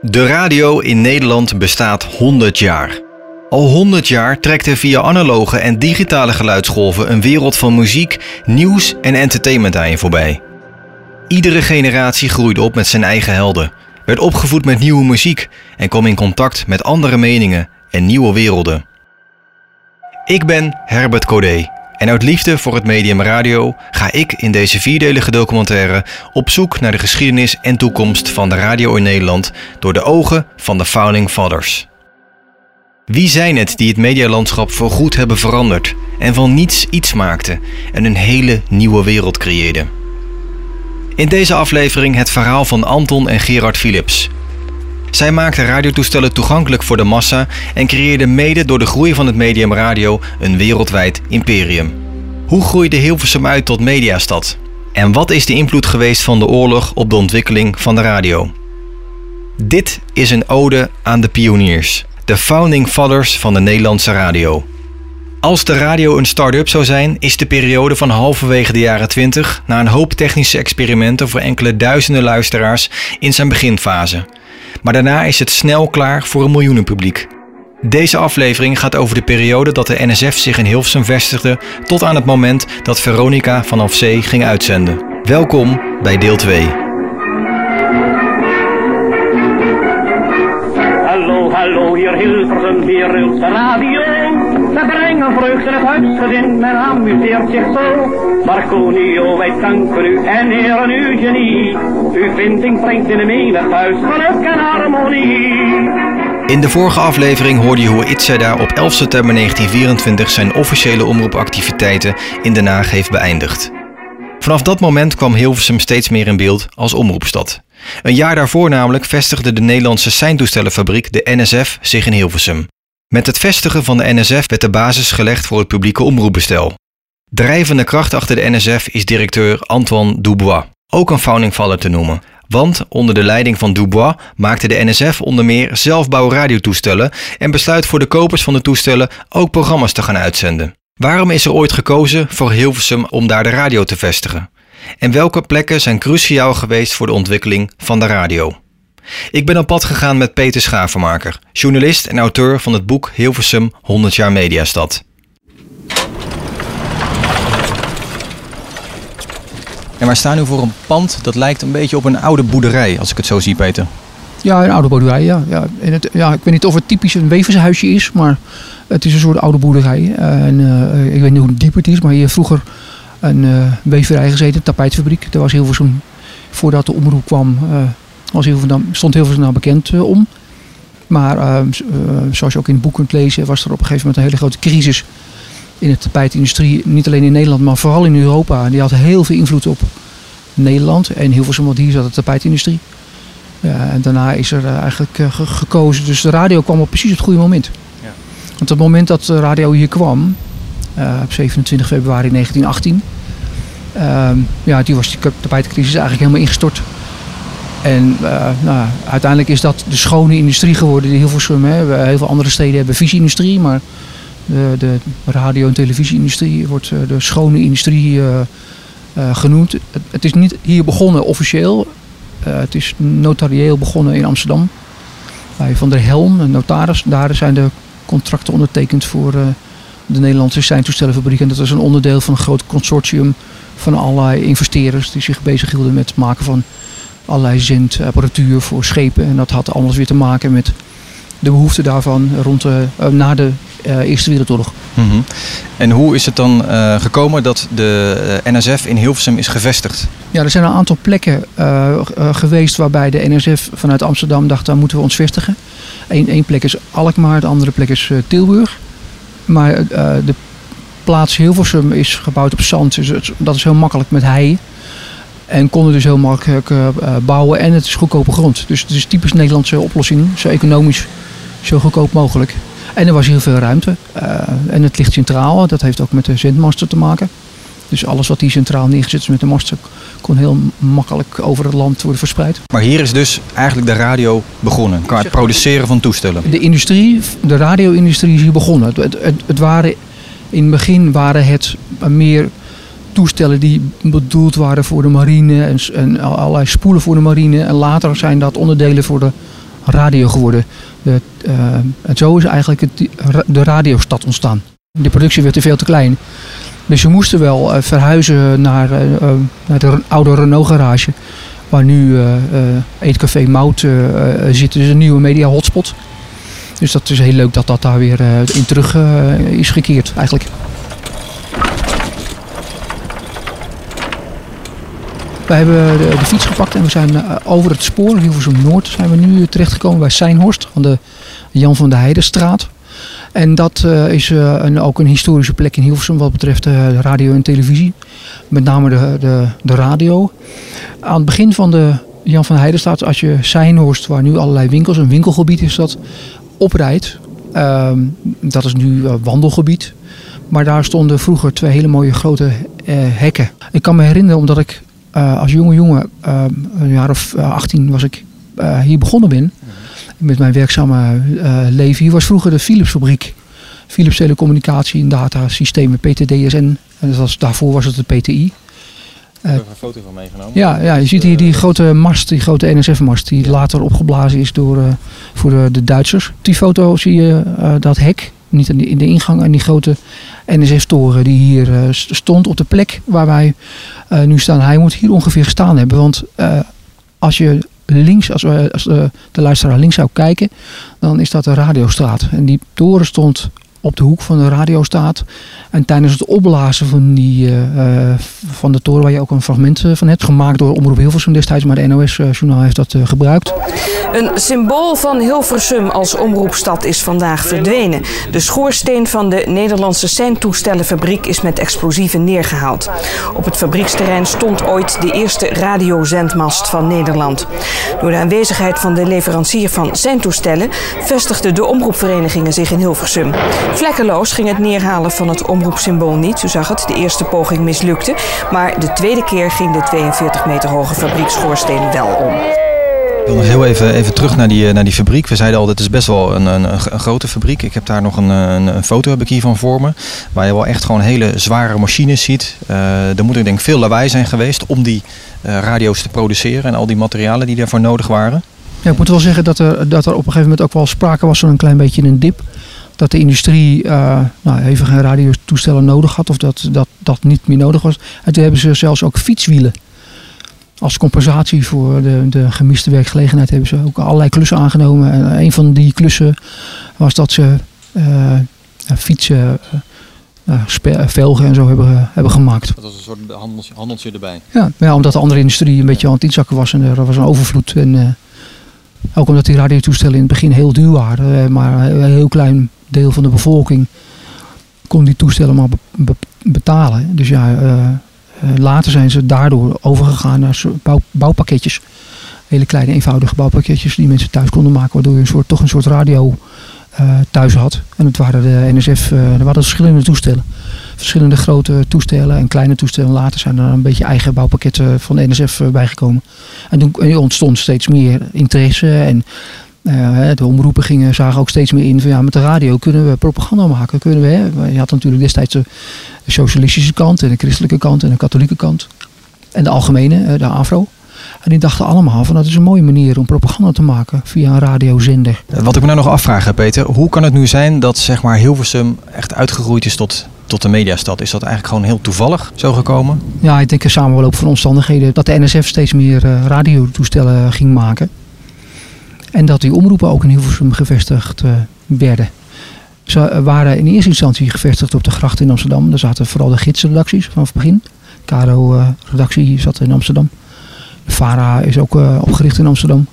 De radio in Nederland bestaat 100 jaar. Al 100 jaar trekt er via analoge en digitale geluidsgolven een wereld van muziek, nieuws en entertainment aan je voorbij. Iedere generatie groeide op met zijn eigen helden, werd opgevoed met nieuwe muziek en kwam in contact met andere meningen en nieuwe werelden. Ik ben Herbert Codé en uit liefde voor het medium radio ga ik in deze vierdelige documentaire op zoek naar de geschiedenis en toekomst van de radio in Nederland door de ogen van de Founding Fathers. Wie zijn het die het medialandschap voorgoed hebben veranderd en van niets iets maakten en een hele nieuwe wereld creëerden? In deze aflevering het verhaal van Anton en Gerard Philips. Zij maakten radiotoestellen toegankelijk voor de massa en creëerden mede door de groei van het medium radio een wereldwijd imperium. Hoe groeide Hilversum uit tot mediastad? En wat is de invloed geweest van de oorlog op de ontwikkeling van de radio? Dit is een ode aan de pioniers, de founding fathers van de Nederlandse radio. Als de radio een start-up zou zijn, is de periode van halverwege de jaren 20 na een hoop technische experimenten voor enkele duizenden luisteraars in zijn beginfase. Maar daarna is het snel klaar voor een miljoenenpubliek. Deze aflevering gaat over de periode dat de NSF zich in Hilversum vestigde tot aan het moment dat Veronica vanaf zee ging uitzenden. Welkom bij deel 2. Hallo, hallo, hier Hilversum, hier de radio. We brengen vreugde het huisgezin, men amuseert zich zo. Marconio, wij danken u en eren uw genie. Uw vinding brengt in een menig thuis geluk en harmonie. In de vorige aflevering hoorde je hoe Itzeda op 11 september 1924 zijn officiële omroepactiviteiten in Den Haag heeft beëindigd. Vanaf dat moment kwam Hilversum steeds meer in beeld als omroepstad. Een jaar daarvoor namelijk vestigde de Nederlandse seintoestellenfabriek, de NSF, zich in Hilversum. Met het vestigen van de NSF werd de basis gelegd voor het publieke omroepbestel. Drijvende kracht achter de NSF is directeur Antoine Dubois, ook een founding father te noemen. Want onder de leiding van Dubois maakte de NSF onder meer zelfbouw radiotoestellen en besluit voor de kopers van de toestellen ook programma's te gaan uitzenden. Waarom is er ooit gekozen voor Hilversum om daar de radio te vestigen? En welke plekken zijn cruciaal geweest voor de ontwikkeling van de radio? Ik ben op pad gegaan met Peter Schavenmaker, journalist en auteur van het boek Hilversum 100 jaar Mediastad. En wij staan nu voor een pand dat lijkt een beetje op een oude boerderij, als ik het zo zie, Peter. Ja, een oude boerderij, ja. Ja, en het, ja. Ik weet niet of het typisch een wevershuisje is, maar het is een soort oude boerderij. En, eh, ik weet niet hoe diep het is, maar hier vroeger een eh, weverij gezeten, een tapijtfabriek. Daar was Hilversum, voordat de omroep kwam, eh, was stond Hilversum daar bekend eh, om. Maar eh, eh, zoals je ook in het boek kunt lezen, was er op een gegeven moment een hele grote crisis in de tapijtindustrie. Niet alleen in Nederland, maar vooral in Europa. En die had heel veel invloed op Nederland en Hilversum, want hier zat de tapijtindustrie. En daarna is er eigenlijk ge- gekozen. Dus de radio kwam op precies het goede moment. Ja. Want op het moment dat de radio hier kwam, op 27 februari 1918, ehm, ja, die was die tapijtcrisis eigenlijk helemaal ingestort. En eh, nou, uiteindelijk is dat de schone industrie geworden die Hilversum. Hè. Heel veel andere steden hebben visie-industrie, maar de, de radio- en televisie-industrie wordt eh, de schone industrie eh, genoemd. Het, is niet hier begonnen officieel. Het is notarieel begonnen in Amsterdam. Bij Van der Helm, een notaris. Daar zijn de contracten ondertekend voor de Nederlandse seintoestellenfabriek. En dat is een onderdeel van een groot consortium van allerlei investeerders die zich bezighielden met het maken van allerlei zendapparatuur voor schepen. En dat had alles weer te maken met de behoefte daarvan rond de, eh, na de eh, Eerste Wereldoorlog. Mhm. En hoe is het dan eh, gekomen dat de NSF in Hilversum is gevestigd? Ja, er zijn een aantal plekken geweest waarbij de NSF vanuit Amsterdam dacht, daar moeten we ons vestigen. Eén één plek is Alkmaar, de andere plek is Tilburg. Maar de plaats Hilversum is gebouwd op zand, dus het- dat is heel makkelijk met hei. En konden dus heel makkelijk eh, eh, bouwen en het is goedkope grond. Dus het is typisch Nederlandse oplossing, zo economisch, zo goedkoop mogelijk. En er was heel veel ruimte. Eh, en het ligt centraal, dat heeft ook met de zendmaster te maken. Dus alles wat hier centraal neergezet is met de masten kon heel makkelijk over het land worden verspreid. Maar hier is dus eigenlijk de radio begonnen, qua het produceren van toestellen. De industrie, de radio-industrie is hier begonnen. Het, het, het, het waren, in het begin waren het meer toestellen die bedoeld waren voor de marine en, allerlei spoelen voor de marine. En later zijn dat onderdelen voor de radio geworden. De, eh, en zo is eigenlijk de radiostad ontstaan. De productie werd er veel te klein. Dus ze moesten wel eh, verhuizen naar, eh, naar de oude Renault garage. Waar nu Eetcafé Mout zit. Dus een nieuwe media hotspot. Dus dat is heel leuk dat dat daar weer in terug is gekeerd eigenlijk. We hebben de, de fiets gepakt en we zijn eh, over het spoor, Hilversum Noord, zijn we nu terechtgekomen bij Seinhorst aan de Jan van der Heidenstraat. En dat eh, is eh, een, ook een historische plek in Hilversum wat betreft eh, radio en televisie. Met name de, de, de radio. Aan het begin van de Jan van der Heidenstraat, als je Seinhorst, waar nu allerlei winkels, een winkelgebied is dat, oprijdt. ehm, dat is nu wandelgebied. Maar daar stonden vroeger twee hele mooie grote hekken. Ik kan me herinneren, omdat ik eh, als jonge jongen, eh, een jaar of eh, 18 was ik eh, hier begonnen ben. Met mijn werkzame eh, leven. Hier was vroeger de Philips fabriek. Philips Telecommunicatie en Datasystemen, PTDSN. En dat was, daarvoor was het de PTI. Ik heb er een foto van meegenomen. Ja, ja, je ziet hier die grote mast, die grote NSF-mast, die later opgeblazen is door, eh, voor de, de Duitsers. Op die foto zie je eh, dat hek, niet in de, in de ingang, en die grote NSF-toren die hier eh, st- stond op de plek waar wij eh, nu staan. Hij moet hier ongeveer gestaan hebben, want eh, als je links, als, als de luisteraar links zou kijken, dan is dat de radiostraat. En die toren stond op de hoek van de radiostraat. En tijdens het opblazen van, die, eh, eh, van de toren, waar je ook een fragment eh, van hebt, gemaakt door Omroep Hilversum destijds, maar de NOS-journaal heeft dat gebruikt. Een symbool van Hilversum als omroepstad is vandaag verdwenen. De schoorsteen van de Nederlandse seintoestellenfabriek is met explosieven neergehaald. Op het fabrieksterrein stond ooit de eerste radiozendmast van Nederland. Door de aanwezigheid van de leverancier van seintoestellen vestigden de omroepverenigingen zich in Hilversum. Vlekkeloos ging het neerhalen van het omroepsymbool niet. U zag het, de eerste poging mislukte. Maar de tweede keer ging de 42 meter hoge fabriekschoorsteen wel om. Ik wil nog heel even, even terug naar die, eh, naar die fabriek. We zeiden al, dit is best wel een, een, grote fabriek. Ik heb daar nog een, een, een foto heb ik hier van voor me. Waar je wel echt gewoon hele zware machines ziet. Eh, er moet er denk ik veel lawaai zijn geweest om die eh, radio's te produceren. En al die materialen die daarvoor nodig waren. Ja, ik moet wel zeggen dat er, dat er op een gegeven moment ook wel sprake was van een klein beetje een dip. Dat de industrie eh, nou, even geen radiotoestellen nodig had of dat, dat dat niet meer nodig was. En toen hebben ze zelfs ook fietswielen. Als compensatie voor de, de gemiste werkgelegenheid hebben ze ook allerlei klussen aangenomen. En een van die klussen was dat ze eh, fietsen, spe- velgen en zo hebben, hebben gemaakt. Dat was een soort handeltje, handeltje erbij. Ja, omdat de andere industrie een beetje aan het inzakken was en er was een overvloed. En ook omdat die radiotoestellen in het begin heel duur waren, maar een heel klein deel van de bevolking kon die toestellen maar be- be- betalen. Dus ja, eh, eh, later zijn ze daardoor overgegaan naar bouwpakketjes. Hele kleine eenvoudige bouwpakketjes die mensen thuis konden maken, waardoor je een soort, toch een soort radio eh, thuis had. En het waren de NSF, er waren verschillende toestellen verschillende grote toestellen en kleine toestellen. Later zijn er een beetje eigen bouwpakketten van de NSF bijgekomen. En toen ontstond steeds meer interesse en eh, de omroepen gingen, zagen ook steeds meer in van ja, met de radio kunnen we propaganda maken. Kunnen we, hè? Je had natuurlijk destijds de socialistische kant en de christelijke kant en de katholieke kant. En de algemene, eh, de AFRO. En die dachten allemaal van dat is een mooie manier om propaganda te maken via een radiozender. Wat ik me nou nog afvraag, Peter. Hoe kan het nu zijn dat zeg maar, Hilversum echt uitgegroeid is tot, tot een mediastad? Is dat eigenlijk gewoon heel toevallig zo gekomen? Ja, ik denk een samenloop van omstandigheden dat de NSF steeds meer eh, radiotoestellen ging maken. En dat die omroepen ook in Hilversum gevestigd eh, werden. Ze eh, waren in eerste instantie gevestigd op de gracht in Amsterdam. Daar zaten vooral de gidsredacties vanaf het begin. Caro-redactie zat in Amsterdam. VARA is ook eh, opgericht in Amsterdam.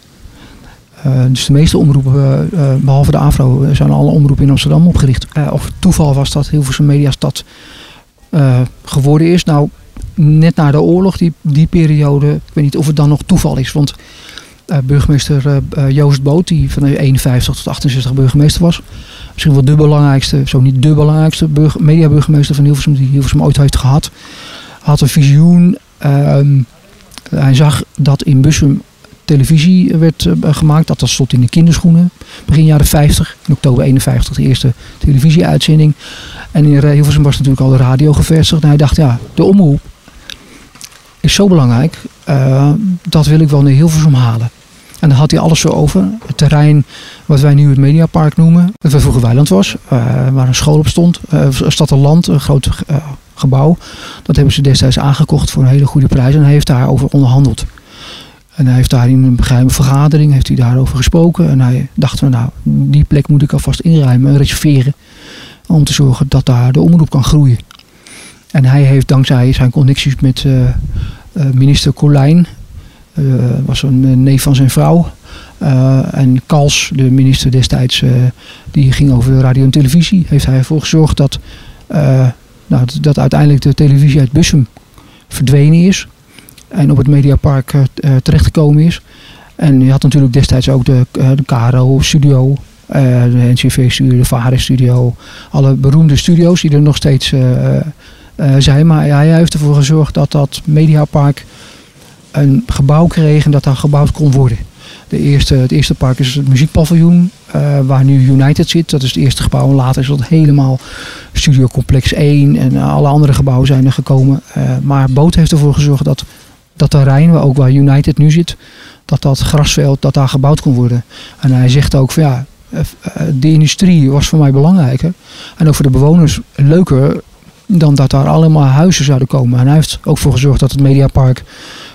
Eh, dus de meeste omroepen, eh, eh, behalve de AVRO, eh, zijn alle omroepen in Amsterdam opgericht. Eh, of toeval was dat Hilversum Mediastad eh, geworden is. Nou, net na de oorlog, die, die periode, ik weet niet of het dan nog toeval is. Want eh, burgemeester eh, eh, Joost Boot, die van de 51 tot 68 burgemeester was. Misschien wel de belangrijkste, zo niet de belangrijkste burg- mediaburgemeester van Hilversum, die Hilversum ooit heeft gehad. had een visioen. Ehm, hij zag dat in Bussum televisie werd eh, gemaakt. Dat, dat stond in de kinderschoenen. Begin jaren 50. In oktober 51 de eerste televisieuitzending. En in Hilversum was natuurlijk al de radio gevestigd. En hij dacht, ja, de omroep is zo belangrijk. eh, dat wil ik wel naar Hilversum halen. En daar had hij alles zo over. Het terrein wat wij nu het Mediapark noemen. Dat vroeger Weiland was. eh, waar een school op stond. eh Stad en Land, een groot eh, gebouw. Dat hebben ze destijds aangekocht voor een hele goede prijs. En hij heeft daarover onderhandeld. En hij heeft daar in een geheime vergadering heeft hij daarover gesproken. En hij dacht van nou, die plek moet ik alvast inruimen en reserveren. Om te zorgen dat daar de omroep kan groeien. En hij heeft dankzij zijn connecties met minister Colijn. Eh, was een eh, neef van zijn vrouw. Eh, en Kals, de minister destijds, die ging over radio en televisie. Heeft hij ervoor gezorgd dat, nou, dat- uiteindelijk de televisie uit Bussum verdwenen is. En op het Mediapark terechtgekomen is. En je had natuurlijk destijds ook de, de KRO-studio. eh, de NCV-studio, de VARA-studio. Alle beroemde studio's die er nog steeds zijn. Maar hij heeft ervoor gezorgd dat dat Mediapark een gebouw kreeg en dat daar gebouwd kon worden. De eerste, het eerste park is het muziekpaviljoen, eh, waar nu United zit. Dat is het eerste gebouw. En later is dat helemaal Studio Complex 1 en alle andere gebouwen zijn er gekomen. Eh, maar Boot heeft ervoor gezorgd dat dat terrein, waar ook waar United nu zit, dat dat grasveld, dat daar gebouwd kon worden. En hij zegt ook van ja, eh, de industrie was voor mij belangrijker. En ook voor de bewoners leuker dan dat daar allemaal huizen zouden komen. En hij heeft ook voor gezorgd dat het Mediapark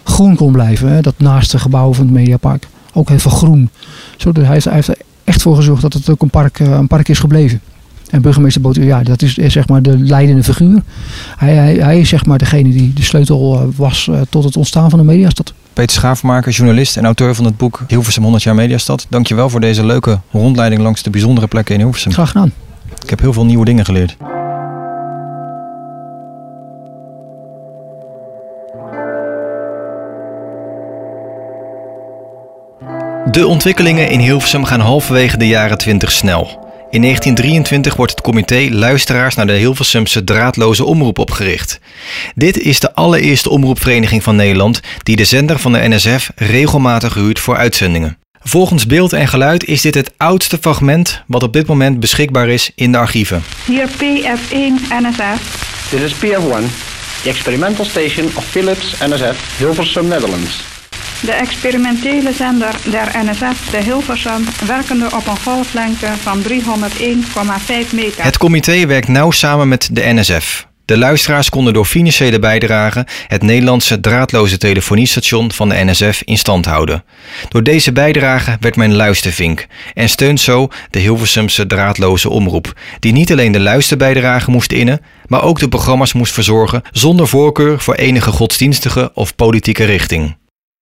groen kon blijven. Hè? Dat naast de gebouwen van het Mediapark ook heel veel groen. Zodat hij, heeft, hij heeft er echt voor gezorgd dat het ook een park, eh, een park is gebleven. En burgemeester Boot, ja, dat is zeg maar de leidende figuur. Hij, hij, hij is zeg maar degene die de sleutel eh, was eh, tot het ontstaan van de mediastad. Peter Schaafmaker, journalist en auteur van het boek Hilversum 100 jaar Mediastad. Dankjewel voor deze leuke rondleiding langs de bijzondere plekken in Hilversum. Graag gedaan. Ik heb heel veel nieuwe dingen geleerd. De ontwikkelingen in Hilversum gaan halverwege de jaren 20 snel. In 1923 wordt het comité Luisteraars naar de Hilversumse draadloze omroep opgericht. Dit is de allereerste omroepvereniging van Nederland die de zender van de NSF regelmatig huurt voor uitzendingen. Volgens beeld en geluid is dit het oudste fragment wat op dit moment beschikbaar is in de archieven. Hier PF1 NSF. This is PF1, the experimental station of Philips NSF Hilversum Netherlands. De experimentele zender der NSF de Hilversum werkende op een golflengte van 301,5 meter. Het comité werkt nauw samen met de NSF. De luisteraars konden door financiële bijdragen het Nederlandse draadloze telefoniestation van de NSF in stand houden. Door deze bijdrage werd men luistervink en steunt zo de Hilversumse draadloze omroep, die niet alleen de luisterbijdrage moest innen, maar ook de programma's moest verzorgen zonder voorkeur voor enige godsdienstige of politieke richting.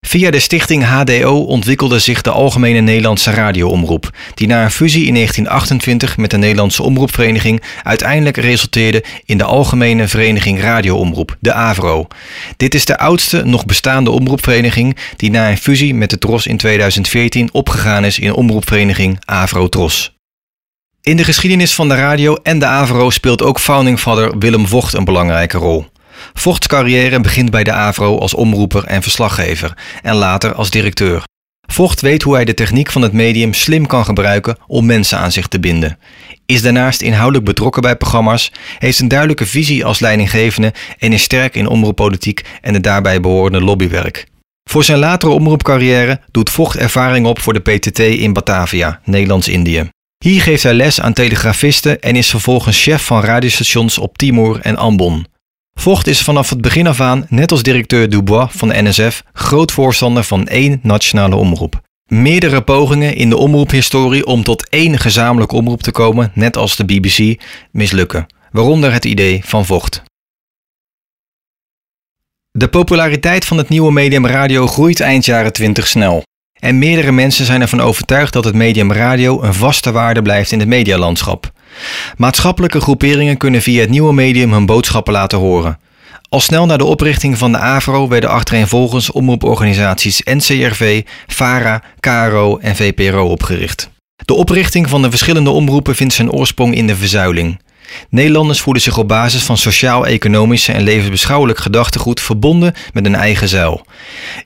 Via de stichting HDO ontwikkelde zich de Algemene Nederlandse Radioomroep, die na een fusie in 1928 met de Nederlandse Omroepvereniging uiteindelijk resulteerde in de Algemene Vereniging Radioomroep, de AVRO. Dit is de oudste nog bestaande omroepvereniging die na een fusie met de TROS in 2014 opgegaan is in omroepvereniging AVRO-TROS. In de geschiedenis van de radio en de AVRO speelt ook founding father Willem Vocht een belangrijke rol. Vochts carrière begint bij de AVRO als omroeper en verslaggever en later als directeur. Vocht weet hoe hij de techniek van het medium slim kan gebruiken om mensen aan zich te binden. Is daarnaast inhoudelijk betrokken bij programma's, heeft een duidelijke visie als leidinggevende en is sterk in omroeppolitiek en het daarbij behorende lobbywerk. Voor zijn latere omroepcarrière doet Vocht ervaring op voor de PTT in Batavia, Nederlands-Indië. Hier geeft hij les aan telegrafisten en is vervolgens chef van radiostations op Timor en Ambon. Vocht is vanaf het begin af aan, net als directeur Dubois van de NSF, groot voorstander van één nationale omroep. Meerdere pogingen in de omroephistorie om tot één gezamenlijke omroep te komen, net als de BBC, mislukken, waaronder het idee van Vocht. De populariteit van het nieuwe medium radio groeit eind jaren 20 snel. En meerdere mensen zijn ervan overtuigd dat het medium radio een vaste waarde blijft in het medialandschap. Maatschappelijke groeperingen kunnen via het nieuwe medium hun boodschappen laten horen. Al snel na de oprichting van de AVRO werden achtereenvolgens omroeporganisaties NCRV, VARA, KRO en VPRO opgericht. De oprichting van de verschillende omroepen vindt zijn oorsprong in de verzuiling. Nederlanders voelen zich op basis van sociaal-economische en levensbeschouwelijk gedachtegoed verbonden met een eigen zeil.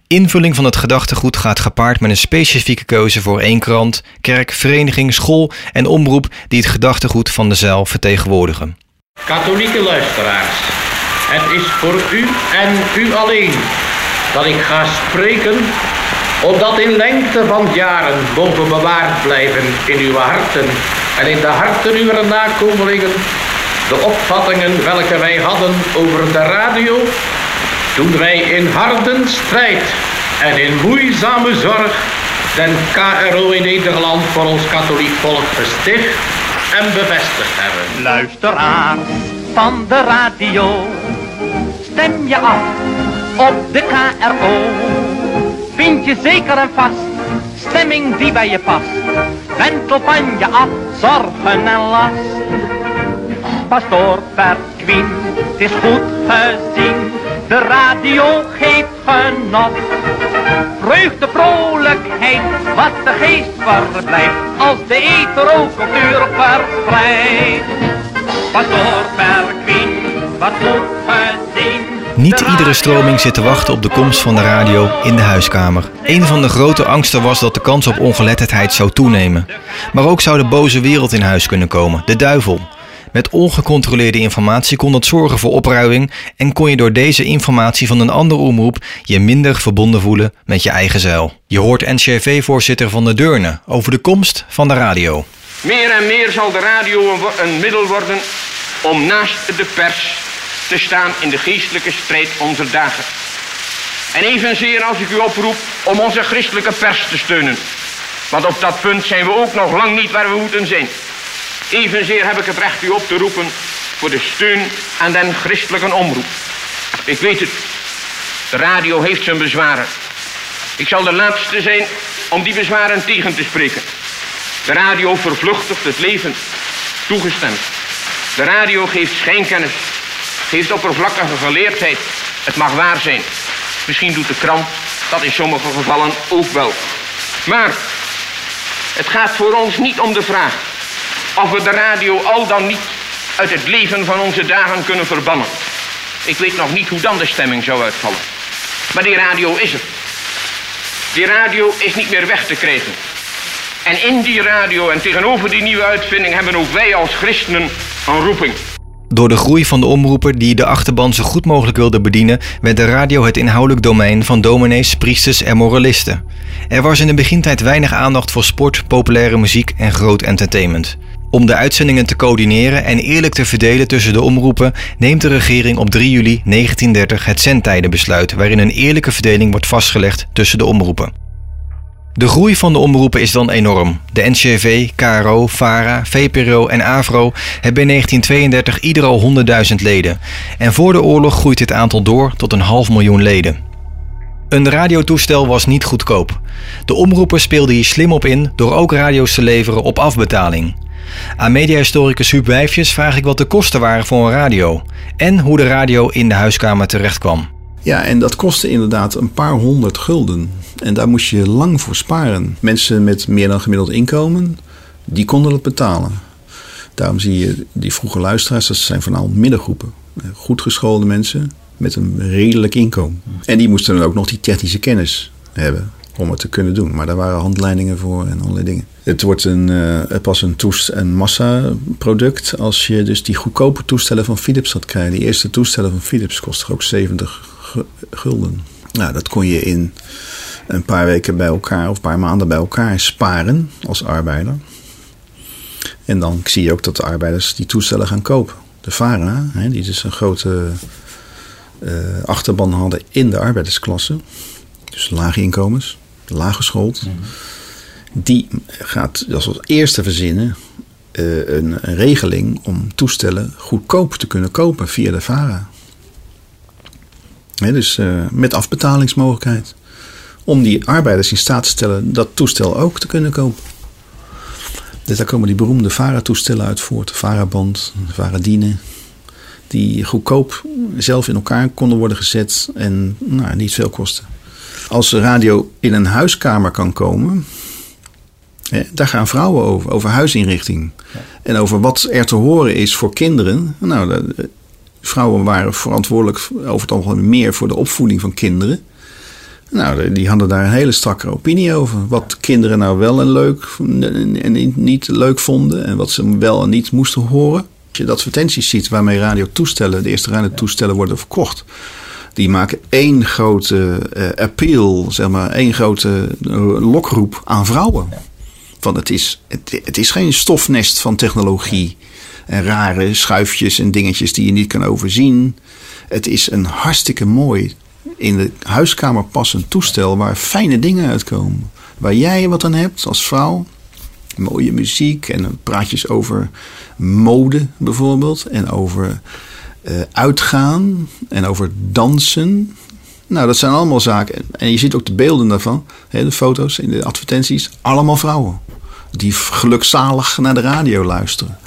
Invulling van het gedachtegoed gaat gepaard met een specifieke keuze voor één krant, kerk, vereniging, school en omroep die het gedachtegoed van de zeil vertegenwoordigen. Katholieke luisteraars, het is voor u en u alleen dat ik ga spreken, opdat in lengte van jaren mogen bewaard blijven in uw harten en in de harten uw nakomelingen de opvattingen welke wij hadden over de radio toen wij in harde strijd en in moeizame zorg den KRO in Nederland voor ons katholiek volk gesticht en bevestigd hebben. Luisteraar van de radio, stem je af op de KRO. Vind je zeker en vast, stemming die bij je past. Wentel van je af, zorgen en last. Pastoor Perquin, het is goed gezien, de radio geeft genot. Vreugde, vrolijkheid, wat de geest verblijft, als de eter ook op uur verspreidt. Pastoor Perquin, wat goed gezien. Niet iedere stroming zit te wachten op de komst van de radio in de huiskamer. Een van de grote angsten was dat de kans op ongeletterdheid zou toenemen. Maar ook zou de boze wereld in huis kunnen komen, de duivel. Met ongecontroleerde informatie kon dat zorgen voor opruiing en kon je door deze informatie van een andere omroep je minder verbonden voelen met je eigen zeil. Je hoort NCRV-voorzitter Van der Deurne over de komst van de radio. Meer en meer zal de radio een middel worden om naast de pers te staan in de geestelijke strijd onze dagen. En evenzeer als ik u oproep om onze christelijke pers te steunen. Want op dat punt zijn we ook nog lang niet waar we moeten zijn. Evenzeer heb ik het recht u op te roepen voor de steun aan den christelijke omroep. Ik weet het, de radio heeft zijn bezwaren. Ik zal de laatste zijn om die bezwaren tegen te spreken. De radio vervluchtigt het leven. Toegestemd. De radio geeft schijnkennis. Geeft oppervlakkige geleerdheid. Het mag waar zijn. Misschien doet de krant dat in sommige gevallen ook wel. Maar het gaat voor ons niet om de vraag of we de radio al dan niet uit het leven van onze dagen kunnen verbannen. Ik weet nog niet hoe dan de stemming zou uitvallen. Maar die radio is er. Die radio is niet meer weg te krijgen. En in die radio en tegenover die nieuwe uitvinding hebben ook wij als christenen een roeping. Door de groei van de omroeper die de achterban zo goed mogelijk wilde bedienen, werd de radio het inhoudelijk domein van dominees, priesters en moralisten. Er was in de begintijd weinig aandacht voor sport, populaire muziek en groot entertainment. Om de uitzendingen te coördineren en eerlijk te verdelen tussen de omroepen, neemt de regering op 3 juli 1930 het zendtijdenbesluit, waarin een eerlijke verdeling wordt vastgelegd tussen de omroepen. De groei van de omroepen is dan enorm. De NCRV, KRO, VARA, VPRO en AVRO hebben in 1932 ieder al 100.000 leden. En voor de oorlog groeit dit aantal door tot een half miljoen leden. Een radiotoestel was niet goedkoop. De omroepen speelden hier slim op in door ook radio's te leveren op afbetaling. Aan mediahistoricus Huub Wijfjes vraag ik wat de kosten waren voor een radio en hoe de radio in de huiskamer terecht kwam. Ja, en dat kostte inderdaad een paar honderd gulden. En daar moest je lang voor sparen. Mensen met meer dan gemiddeld inkomen, die konden het betalen. Daarom zie je die vroege luisteraars, dat zijn vooral middengroepen. Goed geschoolde mensen met een redelijk inkomen. En die moesten dan ook nog die technische kennis hebben om het te kunnen doen. Maar daar waren handleidingen voor en allerlei dingen. Het wordt een, eh, pas een, toest- een massaproduct als je dus die goedkope toestellen van Philips gaat krijgen. Die eerste toestellen van Philips kosten ook 70 gu- gulden. Nou, dat kon je in een paar weken bij elkaar of een paar maanden bij elkaar sparen als arbeider. En dan zie je ook dat de arbeiders die toestellen gaan kopen. De VARA, hè, die dus een grote eh, achterban hadden in de arbeidersklasse. Dus lage inkomens, laaggeschoold. Die gaat als eerste verzinnen eh, een, een regeling om toestellen goedkoop te kunnen kopen via de VARA. Dus eh, met afbetalingsmogelijkheid. Om die arbeiders in staat te stellen dat toestel ook te kunnen kopen. Dus daar komen die beroemde VARA-toestellen uit voort. De VARA-band, de VARA-dienen. Die goedkoop zelf in elkaar konden worden gezet en nou, niet veel kosten. Als de radio in een huiskamer kan komen, daar gaan vrouwen over, over huisinrichting. En over wat er te horen is voor kinderen. Nou, vrouwen waren verantwoordelijk over het algemeen meer voor de opvoeding van kinderen. Nou, die hadden daar een hele strakke opinie over. Wat kinderen nou wel en leuk en niet- leuk vonden. En wat ze wel en niet moesten horen. Als je de advertenties ziet waarmee radiotoestellen, de eerste radiotoestellen worden verkocht. Die maken één grote eh, appeal, zeg maar, één grote eh, lokroep aan vrouwen. Van het, is, het, het is geen stofnest van technologie en rare schuifjes en dingetjes die je niet kan overzien. Het is een hartstikke mooi, in de huiskamer passend toestel waar fijne dingen uitkomen. Waar jij wat aan hebt als vrouw. Mooie muziek en praatjes over mode bijvoorbeeld. En over eh, uitgaan en over dansen. Nou, dat zijn allemaal zaken. En je ziet ook de beelden daarvan, hè, de foto's in de advertenties. Allemaal vrouwen die gelukzalig naar de radio luisteren.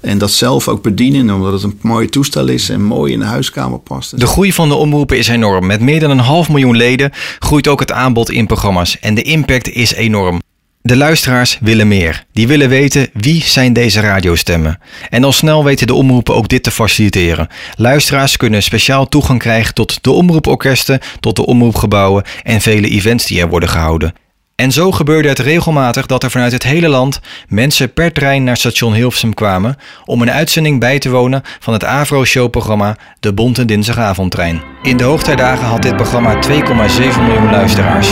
En dat zelf ook bedienen, omdat het een mooi toestel is en mooi in de huiskamer past. De groei van de omroepen is enorm. Met meer dan een half miljoen leden groeit ook het aanbod in programma's. En de impact is enorm. De luisteraars willen meer. Die willen weten wie zijn deze radiostemmen. En al snel weten de omroepen ook dit te faciliteren. Luisteraars kunnen speciaal toegang krijgen tot de omroeporkesten, tot de omroepgebouwen en vele events die er worden gehouden. En zo gebeurde het regelmatig dat er vanuit het hele land mensen per trein naar station Hilversum kwamen om een uitzending bij te wonen van het Avro-showprogramma De Bonte Dinsdagavondtrein. In de hoogtijdagen had dit programma 2,7 miljoen luisteraars.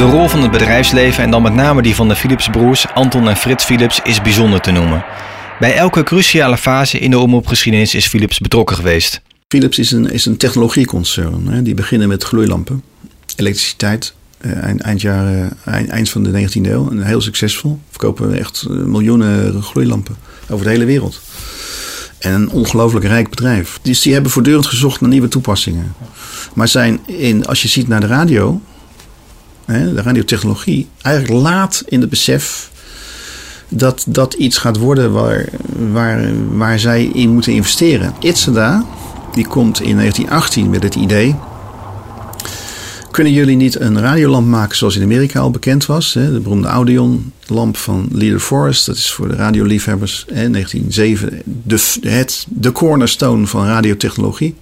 De rol van het bedrijfsleven en dan met name die van de Philipsbroers, Anton en Frits Philips, is bijzonder te noemen. Bij elke cruciale fase in de omroepgeschiedenis is Philips betrokken geweest. Philips is een, is een technologieconcern. Hè. Die beginnen met gloeilampen, elektriciteit. eh, eind, eind, jaren, van de 19e eeuw. En heel succesvol. Verkopen echt eh, miljoenen gloeilampen over de hele wereld. En een ongelooflijk rijk bedrijf. Dus die hebben voortdurend gezocht naar nieuwe toepassingen. Maar zijn, in, als je ziet naar de radio, hè, de radiotechnologie, eigenlijk laat in het besef dat dat iets gaat worden waar, waar, waar zij in moeten investeren. Itzada, die komt in 1918 met het idee. Kunnen jullie niet een radiolamp maken zoals in Amerika al bekend was? Hè? De beroemde Audion-lamp van Leader Forest. Dat is voor de radioliefhebbers. Hè? 1907. De, het, de cornerstone van radiotechnologie.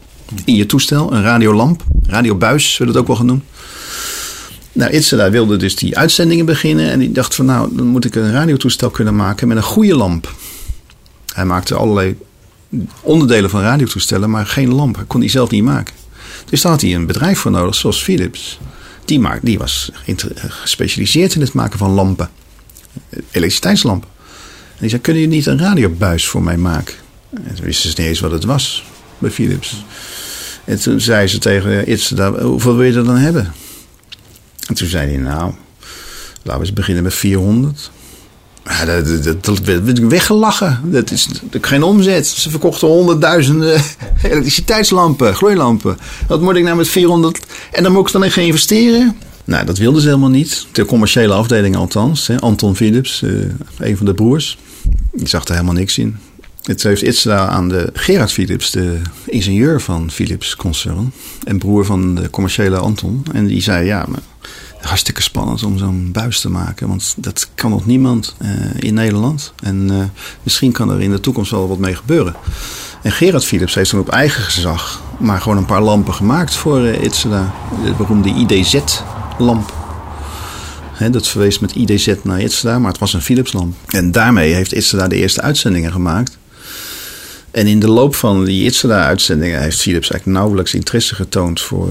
In je toestel, een radiolamp. Radiobuis, wordt het ook wel genoemd. Nou, Itzada wilde dus die uitzendingen beginnen. En die dacht van nou, dan moet ik een radiotoestel kunnen maken met een goede lamp. Hij maakte allerlei onderdelen van radiotoestellen, maar geen lamp. Hij kon die zelf niet maken. Dus daar had hij een bedrijf voor nodig, zoals Philips. Die, maak, die was gespecialiseerd in het maken van lampen. Elektriciteitslampen. En die zei, kunnen jullie niet een radiobuis voor mij maken? En toen wisten ze niet eens wat het was bij Philips. En toen zei ze tegen Itzada, hoeveel wil je er dan hebben? En toen zei hij, nou, laten we eens beginnen met 400. Ja, dat, dat, werd weggelachen. Dat is, geen omzet. Ze verkochten honderdduizenden elektriciteitslampen, gloeilampen. Wat moet ik nou met 400? En dan moet ik dan even investeren? Nou, dat wilden ze helemaal niet. De commerciële afdeling althans. Hè. Anton Philips, eh, een van de broers. Die zag er helemaal niks in. Het heeft Itzda aan de Gerard Philips, de ingenieur van Philips concern. En broer van de commerciële Anton. En die zei, ja, maar hartstikke spannend om zo'n buis te maken. Want dat kan nog niemand eh, in Nederland. En eh, misschien kan er in de toekomst wel wat mee gebeuren. En Gerard Philips heeft toen op eigen gezag maar gewoon een paar lampen gemaakt voor uh, Itzda. De beroemde IDZ-lamp. Dat verwees met IDZ naar Itzda, maar het was een Philips-lamp. En daarmee heeft Itzda de eerste uitzendingen gemaakt. En in de loop van die Itzada-uitzendingen heeft Philips eigenlijk nauwelijks interesse getoond voor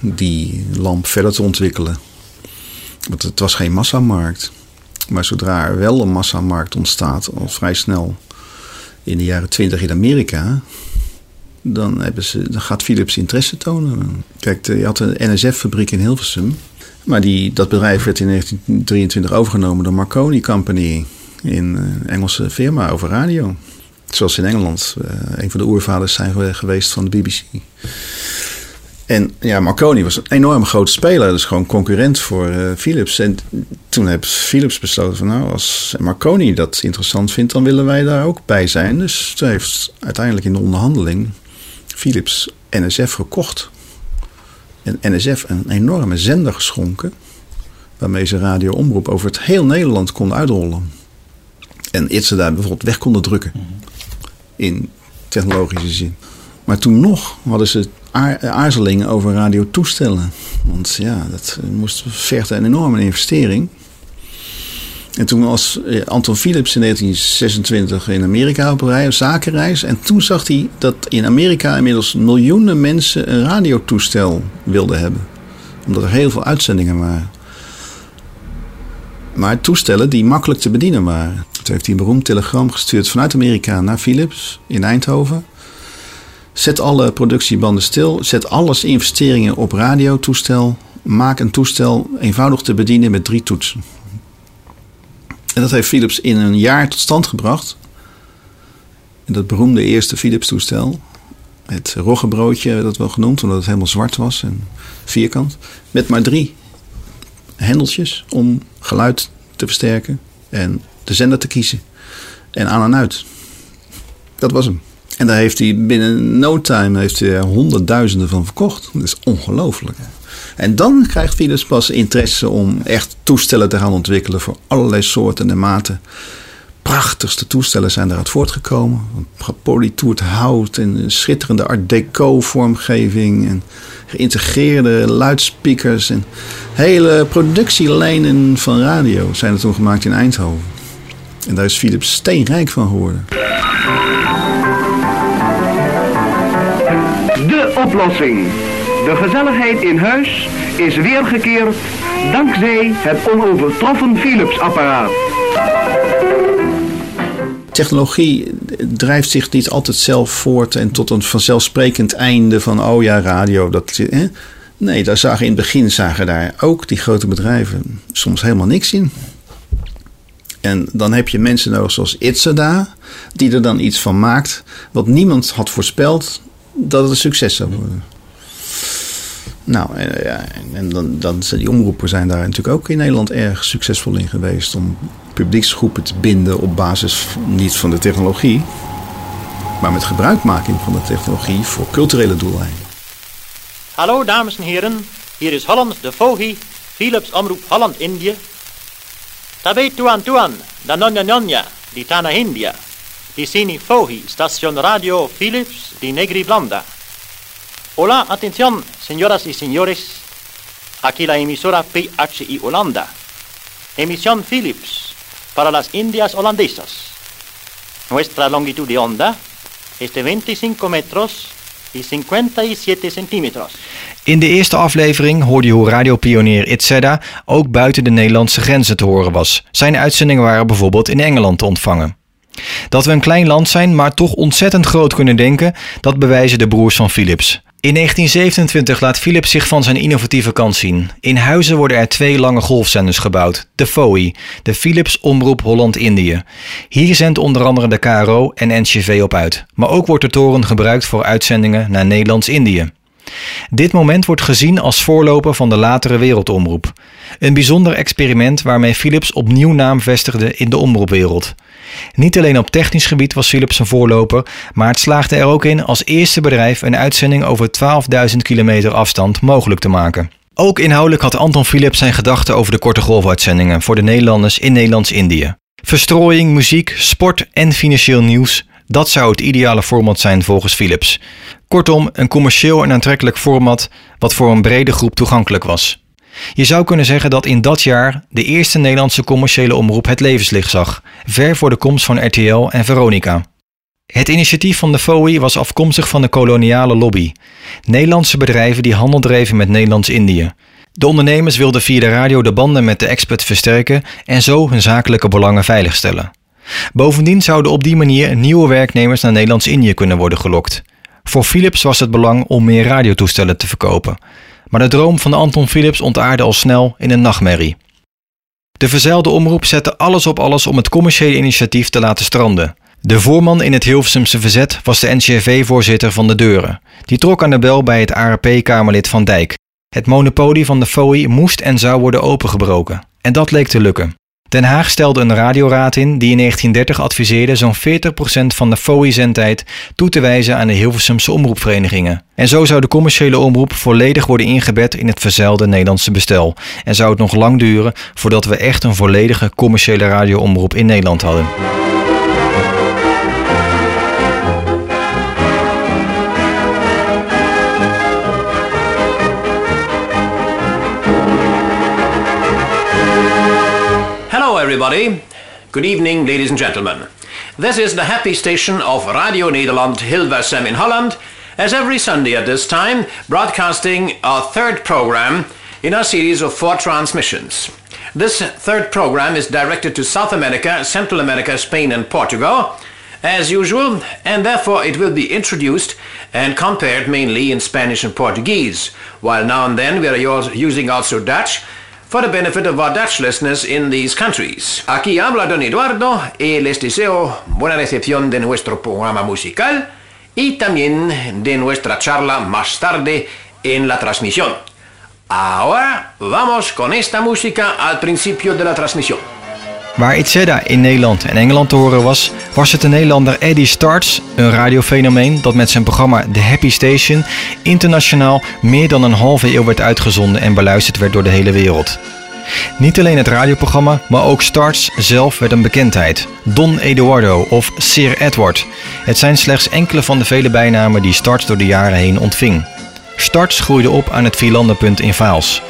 die lamp verder te ontwikkelen. Want het was geen massamarkt. Maar zodra er wel een massamarkt ontstaat, al vrij snel in de jaren twintig in Amerika, dan, hebben ze, dan gaat Philips interesse tonen. Kijk, je had een NSF-fabriek in Hilversum. Maar die, dat bedrijf werd in 1923 overgenomen door Marconi Company. Een Engelse firma over radio. Zoals in Engeland eh, een van de oervaders zijn gewe- geweest van de BBC. En ja, Marconi was een enorm grote speler. Dus gewoon concurrent voor eh, Philips. En toen heeft Philips besloten van nou, als Marconi dat interessant vindt, dan willen wij daar ook bij zijn. Dus toen heeft uiteindelijk in de onderhandeling Philips NSF gekocht. En NSF een enorme zender geschonken. Waarmee ze radio-omroep over het heel Nederland konden uitrollen. En Itze daar bijvoorbeeld weg konden drukken. In technologische zin. Maar toen nog hadden ze aar- aarzelingen over radiotoestellen. Want ja, dat eh, moest vergt een enorme investering. En toen was eh, Anton Philips in 1926 in Amerika op een zakenreis. En toen zag hij dat in Amerika inmiddels miljoenen mensen een radiotoestel wilden hebben. Omdat er heel veel uitzendingen waren. Maar toestellen die makkelijk te bedienen waren. Toen heeft hij een beroemd telegram gestuurd vanuit Amerika naar Philips in Eindhoven. Zet alle productiebanden stil. Zet alles investeringen op radiotoestel. Maak een toestel eenvoudig te bedienen met drie toetsen. En dat heeft Philips in een jaar tot stand gebracht. En dat beroemde eerste Philips toestel. Het roggebroodje werd dat wel genoemd, omdat het helemaal zwart was en vierkant. Met maar drie hendeltjes om geluid te versterken en de zender te kiezen. En aan en uit. Dat was hem. En daar heeft hij binnen no time heeft hij er honderdduizenden van verkocht. Dat is ongelooflijk. En dan krijgt Philips pas interesse om echt toestellen te gaan ontwikkelen voor allerlei soorten en maten. Prachtigste toestellen zijn eruit voortgekomen. Gepolitoerd hout en een schitterende art deco vormgeving. En geïntegreerde luidsprekers. En hele productielijnen van radio zijn er toen gemaakt in Eindhoven. En daar is Philips steenrijk van geworden. Oplossing. De gezelligheid in huis is weergekeerd dankzij het onovertroffen Philips-apparaat. Technologie drijft zich niet altijd zelf voort en tot een vanzelfsprekend einde van, oh ja, radio. Dat, hè? Nee, daar zagen in het begin zagen daar ook die grote bedrijven soms helemaal niks in. En dan heb je mensen nodig zoals Itzada, die er dan iets van maakt wat niemand had voorspeld dat het een succes zou worden. Nou, en, ja, en dan, dan zijn die omroepen zijn daar natuurlijk ook in Nederland erg succesvol in geweest om publieksgroepen te binden op basis niet van de technologie, maar met gebruikmaking van de technologie voor culturele doeleinden. Hallo dames en heren, hier is Holland de Vogi, Philips Omroep Holland-Indië. Tabe tuan tuan, da nonja nonja, di Tana India, di Sini Vogi, station radio Philips di Negri Blanda. Hola, atención, señoras y señores, aquí la emisora PHI Holanda. Emisión Philips para las Indias holandesas. Nuestra longitud de onda es de 25 metros y 57 centímetros. In de eerste aflevering hoorde je hoe radiopionier Itzeda ook buiten de Nederlandse grenzen te horen was. Zijn uitzendingen waren bijvoorbeeld in Engeland te ontvangen. Dat we een klein land zijn, maar toch ontzettend groot kunnen denken, dat bewijzen de broers van Philips. In 1927 laat Philips zich van zijn innovatieve kant zien. In Huizen worden er twee lange golfzenders gebouwd. De FOI, de Philips Omroep Holland-Indië. Hier zendt onder andere de KRO en NCV op uit. Maar ook wordt de toren gebruikt voor uitzendingen naar Nederlands-Indië. Dit moment wordt gezien als voorloper van de latere wereldomroep. Een bijzonder experiment waarmee Philips opnieuw naam vestigde in de omroepwereld. Niet alleen op technisch gebied was Philips een voorloper, maar het slaagde er ook in als eerste bedrijf een uitzending over 12.000 kilometer afstand mogelijk te maken. Ook inhoudelijk had Anton Philips zijn gedachten over de korte golfuitzendingen voor de Nederlanders in Nederlands-Indië. Verstrooiing, muziek, sport en financieel nieuws, dat zou het ideale format zijn volgens Philips. Kortom, een commercieel en aantrekkelijk format wat voor een brede groep toegankelijk was. Je zou kunnen zeggen dat in dat jaar de eerste Nederlandse commerciële omroep het levenslicht zag, ver voor de komst van RTL en Veronica. Het initiatief van de FOI was afkomstig van de koloniale lobby, Nederlandse bedrijven die handel dreven met Nederlands-Indië. De ondernemers wilden via de radio de banden met de expert versterken en zo hun zakelijke belangen veiligstellen. Bovendien zouden op die manier nieuwe werknemers naar Nederlands-Indië kunnen worden gelokt. Voor Philips was het belang om meer radiotoestellen te verkopen. Maar de droom van Anton Philips ontaarde al snel in een nachtmerrie. De verzeilde omroep zette alles op alles om het commerciële initiatief te laten stranden. De voorman in het Hilversumse verzet was de NCRV-voorzitter van de Deuren. Die trok aan de bel bij het ARP-kamerlid Van Dijk. Het monopolie van de FOI moest en zou worden opengebroken. En dat leek te lukken. Den Haag stelde een radioraad in die in 1930 adviseerde zo'n 40% van de FOI-zendtijd toe te wijzen aan de Hilversumse omroepverenigingen. En zo zou de commerciële omroep volledig worden ingebed in het verzeilde Nederlandse bestel. En zou het nog lang duren voordat we echt een volledige commerciële radioomroep in Nederland hadden. Everybody. Good evening, ladies and gentlemen. This is the happy station of Radio Nederland Hilversum in Holland, as every Sunday at this time, broadcasting our third program in our series of four transmissions. This third program is directed to South America, Central America, Spain, and Portugal, as usual, and therefore it will be introduced and compared mainly in Spanish and Portuguese, while now and then we are using also Dutch for the benefit of our Dutch in these countries. Aquí habla Don Eduardo y les deseo buena recepción de nuestro programa musical y también de nuestra charla más tarde en la transmisión. Ahora vamos con esta música al principio de la transmisión. Waar Itzeda in Nederland en Engeland te horen was, was het de Nederlander Eddie Starts, een radiofenomeen dat met zijn programma The Happy Station internationaal meer dan een halve eeuw werd uitgezonden en beluisterd werd door de hele wereld. Niet alleen het radioprogramma, maar ook Starts zelf werd een bekendheid. Don Eduardo of Sir Edward. Het zijn slechts enkele van de vele bijnamen die Starts door de jaren heen ontving. Starts groeide op aan het Vierlandenpunt in Vaals.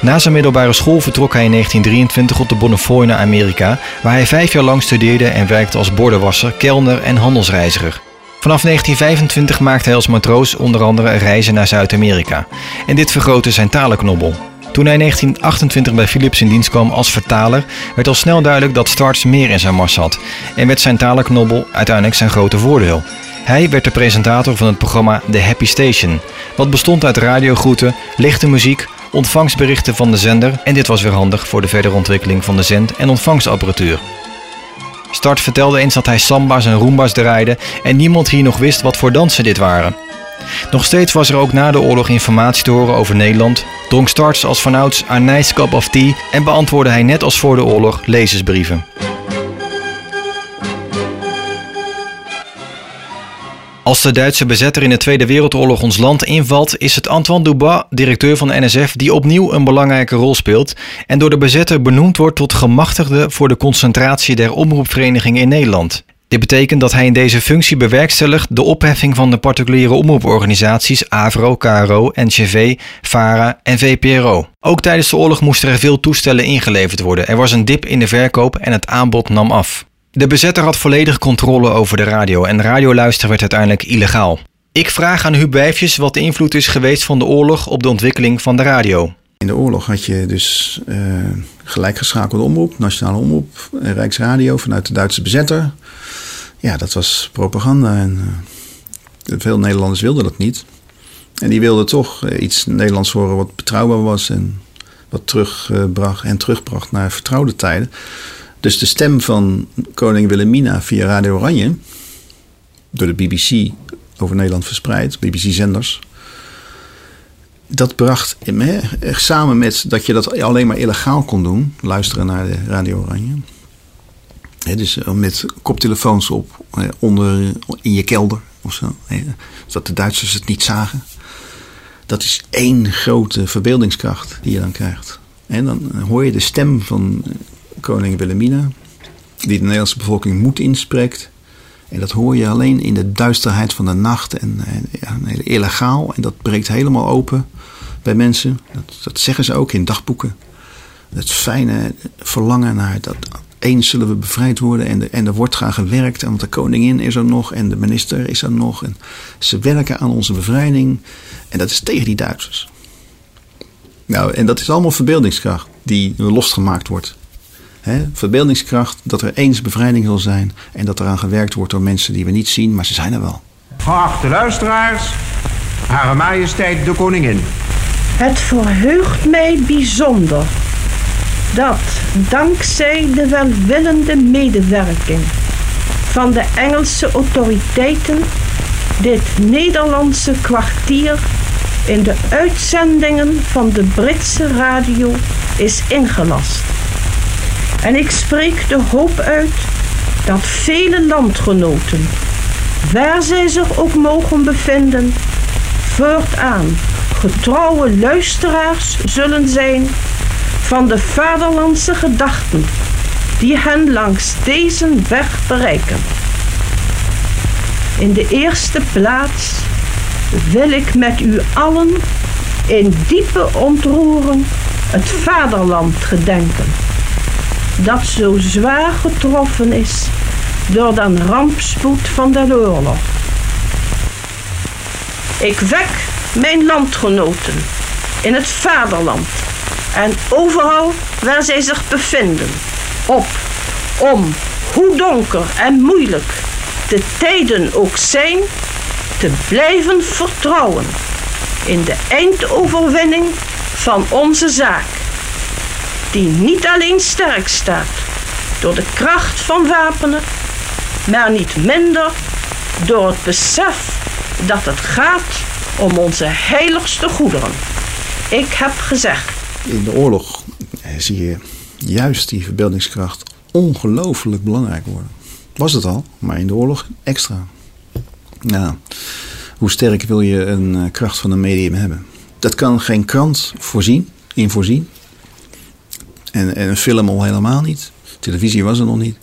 Na zijn middelbare school vertrok hij in 1923 op de Bonnefoy naar Amerika, waar hij vijf jaar lang studeerde en werkte als bordenwasser, kelner en handelsreiziger. Vanaf 1925 maakte hij als matroos onder andere reizen naar Zuid-Amerika. En dit vergrootte zijn talenknobbel. Toen hij in 1928 bij Philips in dienst kwam als vertaler, werd al snel duidelijk dat Starts meer in zijn mars had. En werd zijn talenknobbel uiteindelijk zijn grote voordeel. Hij werd de presentator van het programma The Happy Station, wat bestond uit radiogroeten, lichte muziek, ontvangstberichten van de zender en dit was weer handig voor de verdere ontwikkeling van de zend- en ontvangstapparatuur. Start vertelde eens dat hij samba's en roomba's draaide en niemand hier nog wist wat voor dansen dit waren. Nog steeds was er ook na de oorlog informatie te horen over Nederland, dronk Starts als vanouds a nice cup of tea en beantwoordde hij net als voor de oorlog lezersbrieven. Als de Duitse bezetter in de Tweede Wereldoorlog ons land invalt, is het Antoine Dubois, directeur van de NSF, die opnieuw een belangrijke rol speelt en door de bezetter benoemd wordt tot gemachtigde voor de concentratie der omroepverenigingen in Nederland. Dit betekent dat hij in deze functie bewerkstelligt de opheffing van de particuliere omroeporganisaties AVRO, KRO, NCV, VARA en VPRO. Ook tijdens de oorlog moesten er veel toestellen ingeleverd worden. Er was een dip in de verkoop en het aanbod nam af. De bezetter had volledige controle over de radio en radioluisteren werd uiteindelijk illegaal. Ik vraag aan Huub Wijfjes wat de invloed is geweest van de oorlog op de ontwikkeling van de radio. In de oorlog had je dus eh gelijkgeschakelde omroep, nationale omroep, eh, Rijksradio vanuit de Duitse bezetter. Ja, dat was propaganda en eh, veel Nederlanders wilden dat niet. En die wilden toch iets Nederlands horen wat betrouwbaar was en wat terugbracht en terugbracht naar vertrouwde tijden. Dus de stem van koning Wilhelmina via Radio Oranje, door de BBC over Nederland verspreid, BBC-zenders, dat bracht samen met dat je dat alleen maar illegaal kon doen, luisteren naar de Radio Oranje. Dus eh, met koptelefoons op, hè, onder in je kelder of zo, zodat de Duitsers het niet zagen. Dat is één grote verbeeldingskracht die je dan krijgt. En dan hoor je de stem van eh, koning Wilhelmina, die de Nederlandse bevolking moed inspreekt. En dat hoor je alleen in de duisterheid van de nacht en, en ja, illegaal. En dat breekt helemaal open bij mensen. Dat, dat zeggen ze ook in dagboeken. Het fijne verlangen naar dat eens zullen we bevrijd worden en, de, en er wordt gaan gewerkt. Want de koningin is er nog en de minister is er nog. En ze werken aan onze bevrijding. En dat is tegen die Duitsers. Nou, en dat is allemaal verbeeldingskracht die losgemaakt wordt. Verbeeldingskracht dat er eens bevrijding zal zijn en dat eraan gewerkt wordt door mensen die we niet zien, maar ze zijn er wel. Geachte luisteraars, Hare Majesteit de Koningin. Het verheugt mij bijzonder dat dankzij de welwillende medewerking van de Engelse autoriteiten dit Nederlandse kwartier in de uitzendingen van de Britse radio is ingelast. En ik spreek de hoop uit dat vele landgenoten, waar zij zich ook mogen bevinden, voortaan getrouwe luisteraars zullen zijn van de vaderlandse gedachten die hen langs deze weg bereiken. In de eerste plaats wil ik met u allen in diepe ontroering het vaderland gedenken, dat zo zwaar getroffen is door de rampspoed van de oorlog. Ik wek mijn landgenoten in het vaderland en overal waar zij zich bevinden op om, hoe donker en moeilijk de tijden ook zijn, te blijven vertrouwen in de eindoverwinning van onze zaak, die niet alleen sterk staat door de kracht van wapenen, maar niet minder door het besef dat het gaat om onze heiligste goederen. Ik heb gezegd. In de oorlog eh, zie je juist die verbeeldingskracht ongelooflijk belangrijk worden. Was het al, maar in de oorlog extra. Nou, hoe sterk wil je een eh, kracht van een medium hebben? Dat kan geen krant voorzien, in voorzien. En, en een film al helemaal niet. Televisie was er nog niet.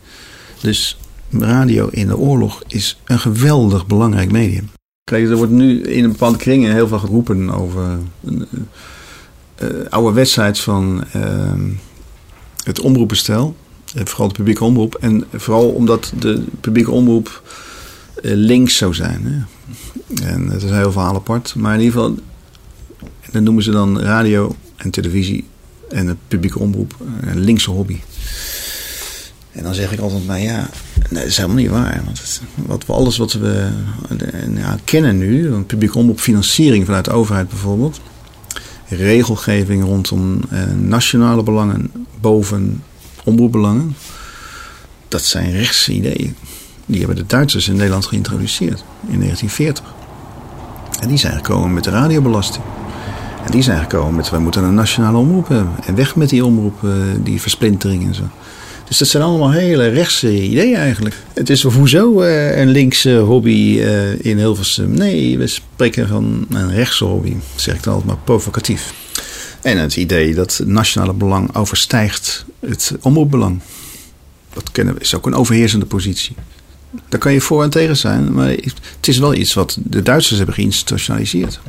Dus radio in de oorlog is een geweldig belangrijk medium. Kijk, er wordt nu in een bepaalde kringen heel veel geroepen over uh, uh, oude wedstrijd van uh, het omroepenstel. vooral de publieke omroep. En vooral omdat de publieke omroep links zou zijn. Hè. En het is heel verhaal apart. Maar in ieder geval, dat noemen ze dan radio en televisie en het publieke omroep een linkse hobby. En dan zeg ik altijd, nou ja, dat is helemaal niet waar. Want wat we, alles wat we ja, kennen nu, een publiek omroep financiering vanuit de overheid bijvoorbeeld, regelgeving rondom eh, nationale belangen boven omroepbelangen, dat zijn rechtse ideeën. Die hebben de Duitsers in Nederland geïntroduceerd in 1940. En die zijn gekomen met de radiobelasting. En die zijn gekomen met, wij moeten een nationale omroep hebben. En weg met die omroep, uh, die versplintering en zo. Dus dat zijn allemaal hele rechtse ideeën eigenlijk. Het is hoezo uh, een linkse hobby uh, in Hilversum? Nee, we spreken van een rechtse hobby, zeg ik dan altijd maar provocatief. En het idee dat nationale belang overstijgt het omroepbelang. Dat kennen we, is ook een overheersende positie. Daar kan je voor en tegen zijn, maar het is wel iets wat de Duitsers hebben geïnstitutionaliseerd.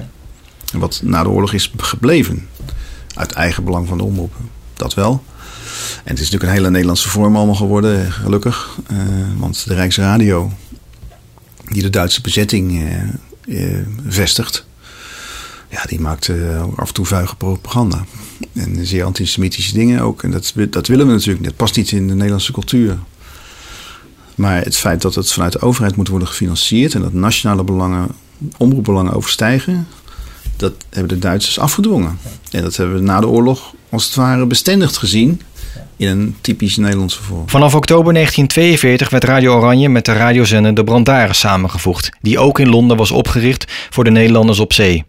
Wat na de oorlog is gebleven. Uit eigen belang van de omroepen. Dat wel. En het is natuurlijk een hele Nederlandse vorm allemaal geworden, gelukkig. Uh, want de Rijksradio, die de Duitse bezetting uh, uh, vestigt, ja, die maakt af en toe vuige propaganda. En zeer antisemitische dingen ook. En dat, dat willen we natuurlijk. Dat past niet in de Nederlandse cultuur. Maar het feit dat het vanuit de overheid moet worden gefinancierd en dat nationale belangen, omroepbelangen overstijgen, dat hebben de Duitsers afgedwongen. En dat hebben we na de oorlog als het ware bestendigd gezien in een typisch Nederlandse vorm. Vanaf oktober 1942 werd Radio Oranje met de radiozender De Brandaris samengevoegd, die ook in Londen was opgericht voor de Nederlanders op zee.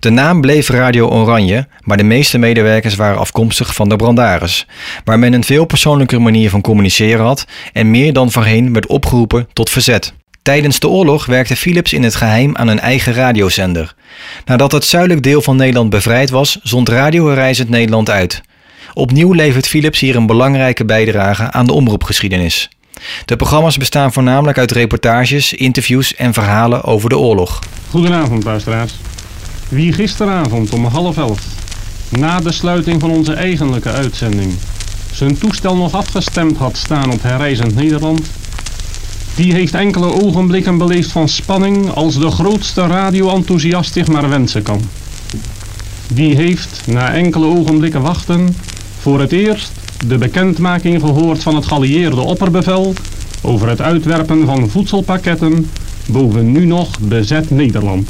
De naam bleef Radio Oranje, maar de meeste medewerkers waren afkomstig van de Brandaris, waar men een veel persoonlijker manier van communiceren had en meer dan voorheen werd opgeroepen tot verzet. Tijdens de oorlog werkte Philips in het geheim aan een eigen radiozender. Nadat het zuidelijk deel van Nederland bevrijd was, zond Radio Reizend Nederland uit. Opnieuw levert Philips hier een belangrijke bijdrage aan de omroepgeschiedenis. De programma's bestaan voornamelijk uit reportages, interviews en verhalen over de oorlog. Goedenavond, luisteraars. Wie gisteravond om half elf, na de sluiting van onze eigenlijke uitzending, zijn toestel nog afgestemd had staan op Herreizend Nederland, die heeft enkele ogenblikken beleefd van spanning als de grootste radio-enthousiast zich maar wensen kan. Die heeft, na enkele ogenblikken wachten, voor het eerst de bekendmaking gehoord van het geallieerde opperbevel over het uitwerpen van voedselpakketten boven nu nog bezet Nederland.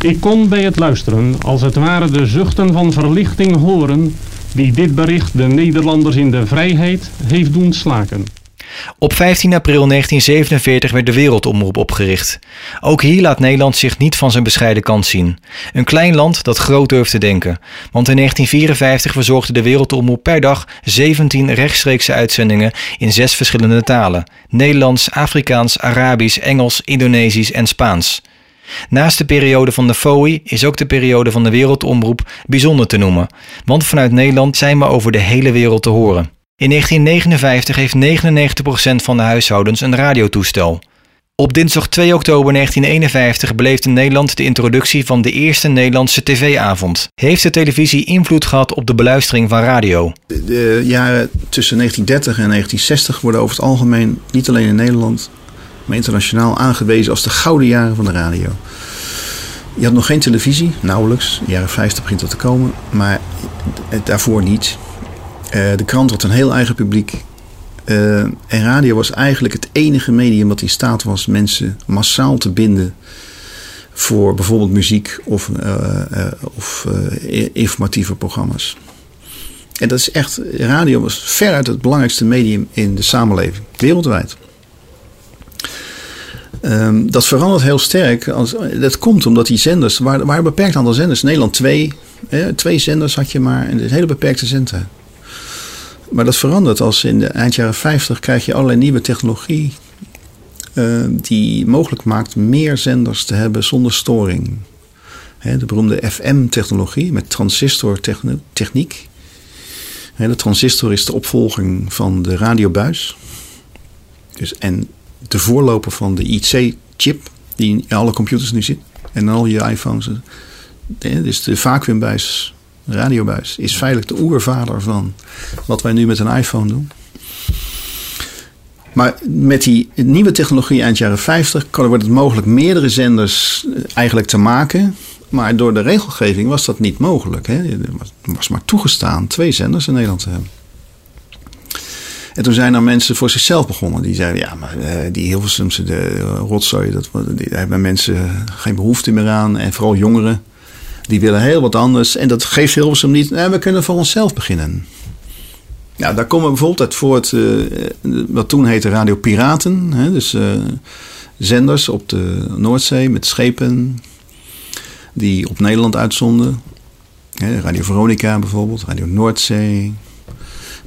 Ik kon bij het luisteren als het ware de zuchten van verlichting horen die dit bericht de Nederlanders in de vrijheid heeft doen slaken. Op 15 april 1947 werd de Wereldomroep opgericht. Ook hier laat Nederland zich niet van zijn bescheiden kant zien. Een klein land dat groot durft te denken. Want in 1954 verzorgde de Wereldomroep per dag 17 rechtstreekse uitzendingen in zes verschillende talen: Nederlands, Afrikaans, Arabisch, Engels, Indonesisch en Spaans. Naast de periode van de FOI is ook de periode van de Wereldomroep bijzonder te noemen, want vanuit Nederland zijn we over de hele wereld te horen. In 1959 heeft 99% van de huishoudens een radiotoestel. Op dinsdag 2 oktober 1951 beleefde Nederland de introductie van de eerste Nederlandse tv-avond. Heeft de televisie invloed gehad op de beluistering van radio? De jaren tussen 1930 en 1960 worden over het algemeen, niet alleen in Nederland, maar internationaal aangewezen als de gouden jaren van de radio. Je had nog geen televisie, nauwelijks. In de jaren 50 begint dat te komen, maar daarvoor niet. Uh, de krant had een heel eigen publiek. Uh, en radio was eigenlijk het enige medium dat in staat was mensen massaal te binden voor bijvoorbeeld muziek of, uh, of informatieve programma's. En dat is echt, radio was veruit het belangrijkste medium in de samenleving, wereldwijd. Um, dat verandert heel sterk. Als, dat komt omdat die zenders, waar, waar een beperkt aantal zenders, Nederland twee, twee zenders had je maar, en het hele beperkte zendtijd. Maar dat verandert als in de eind jaren 50 krijg je allerlei nieuwe technologie uh, die mogelijk maakt meer zenders te hebben zonder storing. He, de beroemde FM-technologie met transistortechniek. de transistor is de opvolging van de radiobuis. Dus, en de voorloper van de IC-chip die in alle computers nu zit. En al je iPhones. Dus de vacuümbuis radiobuis is feitelijk de oervader van wat wij nu met een iPhone doen. Maar met die nieuwe technologie eind jaren 50 wordt het mogelijk meerdere zenders eh, eigenlijk te maken. Maar door de regelgeving was dat niet mogelijk. Hè. Er was maar toegestaan twee zenders in Nederland te hebben. En toen zijn er mensen voor zichzelf begonnen. Die zeiden, ja, maar uh, die Hilversumse de, uh, rotzooi, dat, daar hebben mensen geen behoefte meer aan. En vooral jongeren. Die willen heel wat anders. En dat geeft Hilversum niet. Nee, we kunnen voor onszelf beginnen. Ja, daar komen bijvoorbeeld uit voort uh, wat toen heette Radio Piraten. Hè, dus uh, zenders op de Noordzee met schepen die op Nederland uitzonden. Hè, Radio Veronica bijvoorbeeld, Radio Noordzee.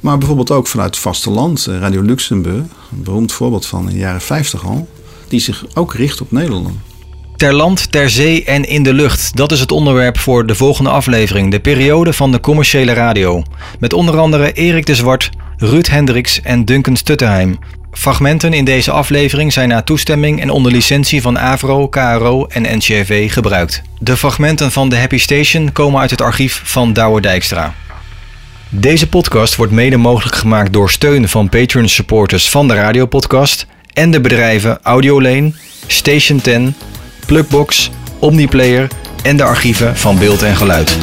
Maar bijvoorbeeld ook vanuit het vasteland, Radio Luxemburg. Een beroemd voorbeeld van in de jaren 50 al. Die zich ook richt op Nederland. Ter land, ter zee en in de lucht. Dat is het onderwerp voor de volgende aflevering, de periode van de commerciële radio. Met onder andere Erik de Zwart, Ruud Hendricks en Duncan Stutterheim. Fragmenten in deze aflevering zijn na toestemming en onder licentie van AVRO, KRO en NCRV gebruikt. De fragmenten van de Happy Station komen uit het archief van Douwe Dijkstra. Deze podcast wordt mede mogelijk gemaakt door steun van Patreon supporters van de radiopodcast en de bedrijven Audiolane, Station 10, Plugbox, Omniplayer en de archieven van beeld en geluid.